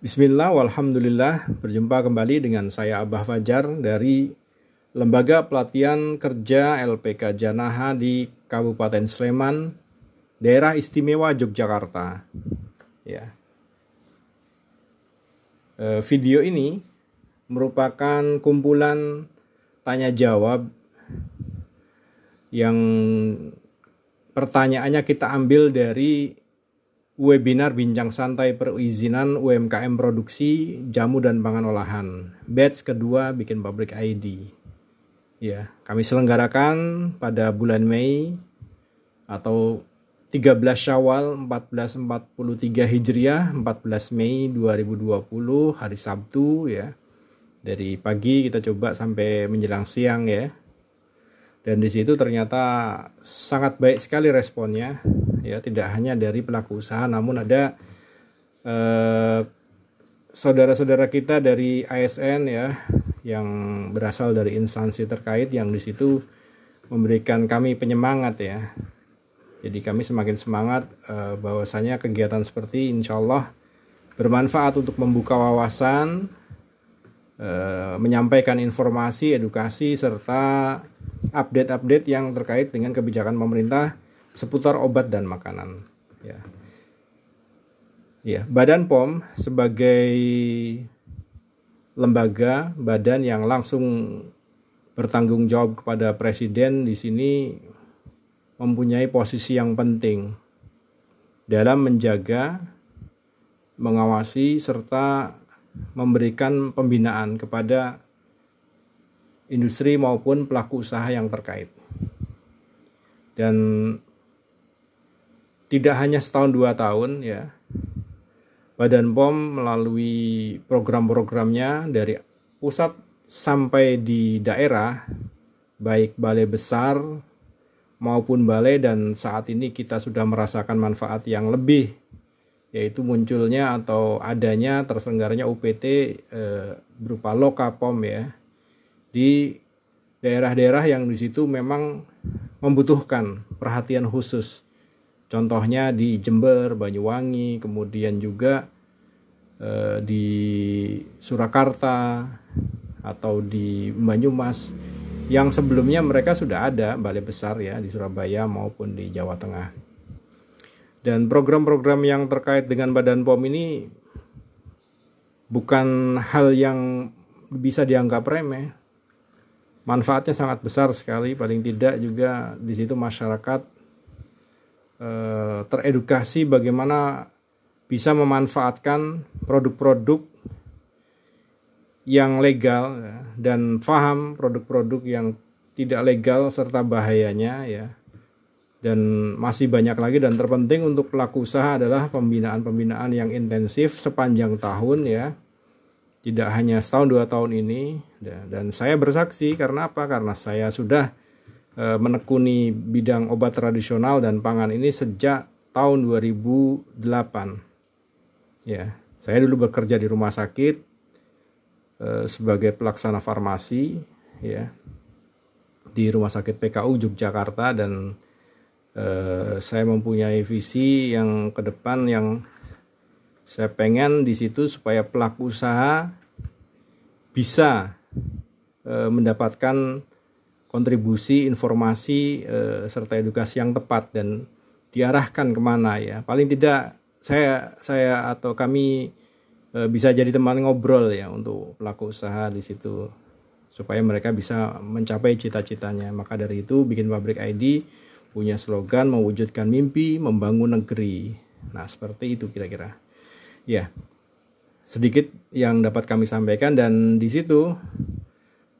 Bismillah, walhamdulillah, berjumpa kembali dengan saya Abah Fajar dari Lembaga Pelatihan Kerja LPK Janaha di Kabupaten Sleman, Daerah Istimewa Yogyakarta. Ya. E, video ini merupakan kumpulan tanya jawab yang pertanyaannya kita ambil dari webinar bincang santai perizinan UMKM produksi jamu dan pangan olahan. Batch kedua bikin pabrik ID. Ya, kami selenggarakan pada bulan Mei atau 13 Syawal 1443 Hijriah, 14 Mei 2020 hari Sabtu ya. Dari pagi kita coba sampai menjelang siang ya. Dan di situ ternyata sangat baik sekali responnya ya tidak hanya dari pelaku usaha namun ada eh, saudara-saudara kita dari ASN ya yang berasal dari instansi terkait yang di situ memberikan kami penyemangat ya. Jadi kami semakin semangat uh, bahwasanya kegiatan seperti insya Allah bermanfaat untuk membuka wawasan, uh, menyampaikan informasi, edukasi serta update-update yang terkait dengan kebijakan pemerintah seputar obat dan makanan. Ya. Ya, Badan POM sebagai lembaga badan yang langsung bertanggung jawab kepada presiden di sini mempunyai posisi yang penting dalam menjaga, mengawasi serta memberikan pembinaan kepada industri maupun pelaku usaha yang terkait. Dan tidak hanya setahun dua tahun ya. Badan POM melalui program-programnya dari pusat sampai di daerah baik balai besar maupun balai dan saat ini kita sudah merasakan manfaat yang lebih yaitu munculnya atau adanya terselenggaranya UPT eh, berupa loka POM ya. Di daerah-daerah yang di situ memang membutuhkan perhatian khusus Contohnya di Jember, Banyuwangi, kemudian juga eh, di Surakarta atau di Banyumas yang sebelumnya mereka sudah ada balai besar ya di Surabaya maupun di Jawa Tengah. Dan program-program yang terkait dengan Badan POM ini bukan hal yang bisa dianggap remeh. Manfaatnya sangat besar sekali, paling tidak juga di situ masyarakat Eh, teredukasi bagaimana bisa memanfaatkan produk-produk yang legal ya, dan paham produk-produk yang tidak legal serta bahayanya ya. Dan masih banyak lagi dan terpenting untuk pelaku usaha adalah pembinaan-pembinaan yang intensif sepanjang tahun ya. Tidak hanya setahun dua tahun ini dan saya bersaksi karena apa? Karena saya sudah menekuni bidang obat tradisional dan pangan ini sejak tahun 2008. Ya, saya dulu bekerja di rumah sakit eh, sebagai pelaksana farmasi ya di Rumah Sakit PKU Yogyakarta dan eh, saya mempunyai visi yang ke depan yang saya pengen di situ supaya pelaku usaha bisa mendapatkan kontribusi informasi uh, serta edukasi yang tepat dan diarahkan ke mana ya. Paling tidak saya saya atau kami uh, bisa jadi teman ngobrol ya untuk pelaku usaha di situ. Supaya mereka bisa mencapai cita-citanya. Maka dari itu bikin pabrik ID punya slogan mewujudkan mimpi membangun negeri. Nah seperti itu kira-kira. Ya sedikit yang dapat kami sampaikan dan di situ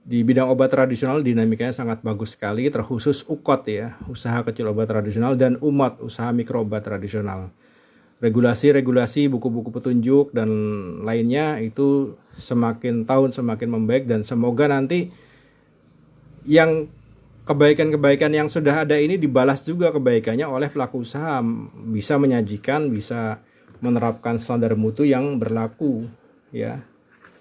di bidang obat tradisional dinamikanya sangat bagus sekali terkhusus UKOT ya usaha kecil obat tradisional dan UMOT usaha mikro obat tradisional. Regulasi-regulasi buku-buku petunjuk dan lainnya itu semakin tahun semakin membaik dan semoga nanti yang kebaikan-kebaikan yang sudah ada ini dibalas juga kebaikannya oleh pelaku usaha. Bisa menyajikan bisa menerapkan standar mutu yang berlaku ya.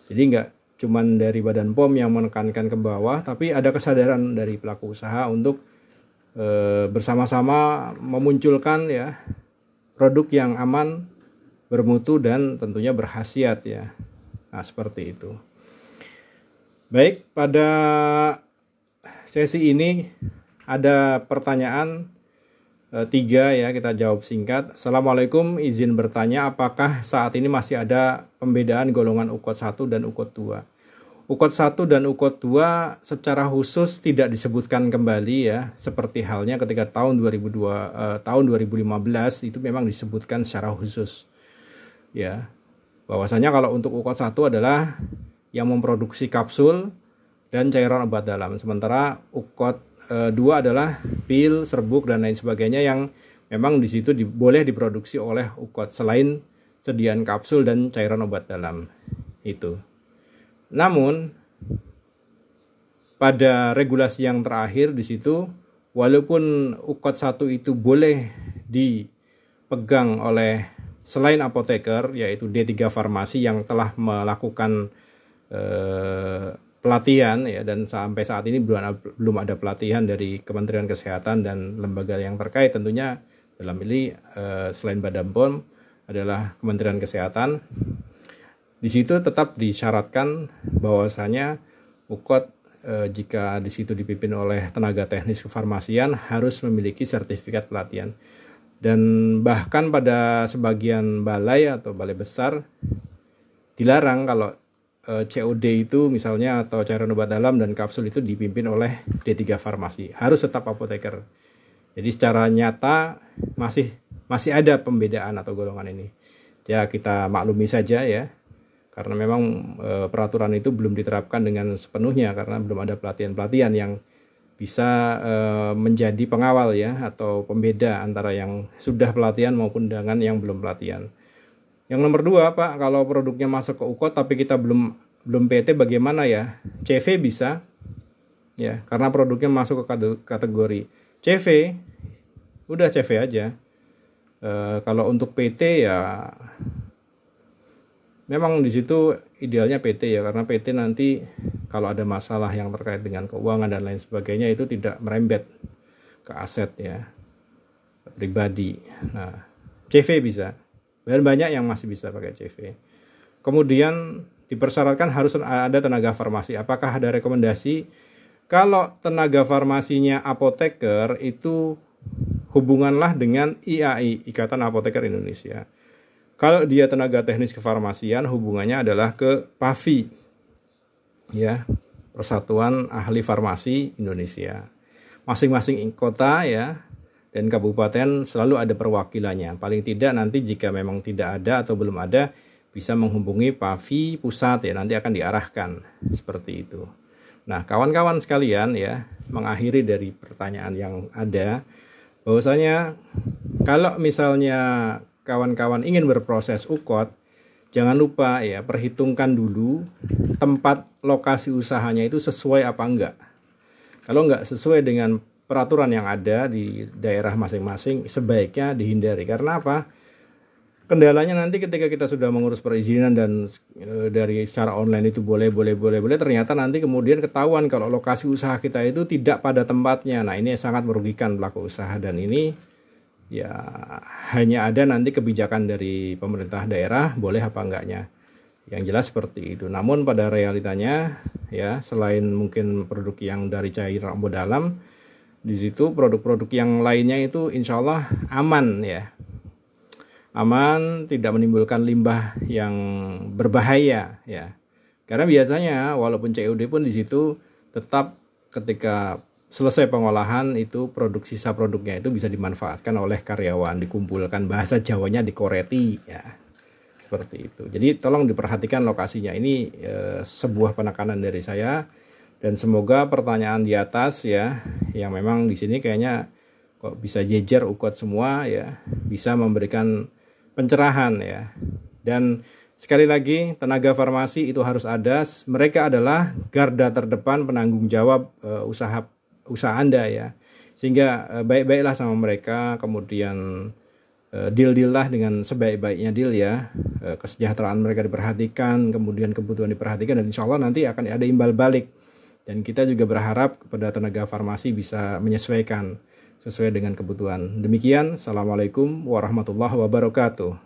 Jadi nggak cuman dari Badan POM yang menekankan ke bawah, tapi ada kesadaran dari pelaku usaha untuk e, bersama-sama memunculkan ya produk yang aman bermutu dan tentunya berhasiat ya. Nah, seperti itu. Baik, pada sesi ini ada pertanyaan tiga ya kita jawab singkat. Assalamualaikum, izin bertanya apakah saat ini masih ada pembedaan golongan ukot 1 dan ukot 2? Ukot 1 dan ukot 2 secara khusus tidak disebutkan kembali ya, seperti halnya ketika tahun 2002 eh, tahun 2015 itu memang disebutkan secara khusus. Ya. Bahwasanya kalau untuk ukot 1 adalah yang memproduksi kapsul dan cairan obat dalam. Sementara ukot e, dua adalah pil, serbuk dan lain sebagainya yang memang di situ di, boleh diproduksi oleh ukot selain sediaan kapsul dan cairan obat dalam itu. Namun pada regulasi yang terakhir di situ walaupun ukot satu itu boleh dipegang oleh selain apoteker yaitu D3 farmasi yang telah melakukan eh, pelatihan ya dan sampai saat ini belum ada, belum ada pelatihan dari Kementerian Kesehatan dan lembaga yang terkait tentunya dalam ini eh, selain Badan POM adalah Kementerian Kesehatan. Di situ tetap disyaratkan bahwasanya UKOT eh, jika di situ dipimpin oleh tenaga teknis kefarmasian harus memiliki sertifikat pelatihan. Dan bahkan pada sebagian balai atau balai besar dilarang kalau Eh, COD itu misalnya atau cairan obat dalam dan kapsul itu dipimpin oleh D3 farmasi. Harus tetap apoteker. Jadi secara nyata masih masih ada pembedaan atau golongan ini. Ya kita maklumi saja ya. Karena memang e, peraturan itu belum diterapkan dengan sepenuhnya karena belum ada pelatihan-pelatihan yang bisa e, menjadi pengawal ya atau pembeda antara yang sudah pelatihan maupun dengan yang belum pelatihan. Yang nomor dua Pak, kalau produknya masuk ke UKOT tapi kita belum belum PT bagaimana ya? CV bisa, ya karena produknya masuk ke kategori CV, udah CV aja. E, kalau untuk PT ya memang di situ idealnya PT ya karena PT nanti kalau ada masalah yang terkait dengan keuangan dan lain sebagainya itu tidak merembet ke aset ya pribadi. Nah, CV bisa dan banyak yang masih bisa pakai CV. Kemudian dipersyaratkan harus ada tenaga farmasi. Apakah ada rekomendasi? Kalau tenaga farmasinya apoteker itu hubunganlah dengan IAI, Ikatan Apoteker Indonesia. Kalau dia tenaga teknis kefarmasian, hubungannya adalah ke PAVI, ya, Persatuan Ahli Farmasi Indonesia. Masing-masing kota ya dan kabupaten selalu ada perwakilannya. Paling tidak nanti jika memang tidak ada atau belum ada bisa menghubungi PAVI pusat ya nanti akan diarahkan seperti itu. Nah, kawan-kawan sekalian ya, mengakhiri dari pertanyaan yang ada bahwasanya kalau misalnya kawan-kawan ingin berproses UKOT, jangan lupa ya perhitungkan dulu tempat lokasi usahanya itu sesuai apa enggak. Kalau enggak sesuai dengan peraturan yang ada di daerah masing-masing sebaiknya dihindari. Karena apa? Kendalanya nanti ketika kita sudah mengurus perizinan dan e, dari secara online itu boleh boleh boleh boleh ternyata nanti kemudian ketahuan kalau lokasi usaha kita itu tidak pada tempatnya. Nah, ini sangat merugikan pelaku usaha dan ini ya hanya ada nanti kebijakan dari pemerintah daerah boleh apa enggaknya. Yang jelas seperti itu. Namun pada realitanya ya selain mungkin produk yang dari cairan dalam di situ produk-produk yang lainnya itu insya Allah aman ya. Aman tidak menimbulkan limbah yang berbahaya ya. Karena biasanya walaupun COD pun di situ tetap ketika selesai pengolahan itu produk sisa produknya itu bisa dimanfaatkan oleh karyawan dikumpulkan. Bahasa Jawanya dikoreti ya. Seperti itu. Jadi tolong diperhatikan lokasinya. Ini eh, sebuah penekanan dari saya. Dan semoga pertanyaan di atas ya yang memang di sini kayaknya kok bisa jejer ukot semua ya bisa memberikan pencerahan ya. Dan sekali lagi tenaga farmasi itu harus ada. Mereka adalah garda terdepan penanggung jawab uh, usaha usaha anda ya. Sehingga uh, baik-baiklah sama mereka kemudian uh, deal-deal lah dengan sebaik-baiknya deal ya. Kesejahteraan mereka diperhatikan kemudian kebutuhan diperhatikan dan insya Allah nanti akan ada imbal balik dan kita juga berharap kepada tenaga farmasi bisa menyesuaikan sesuai dengan kebutuhan. Demikian, Assalamualaikum warahmatullahi wabarakatuh.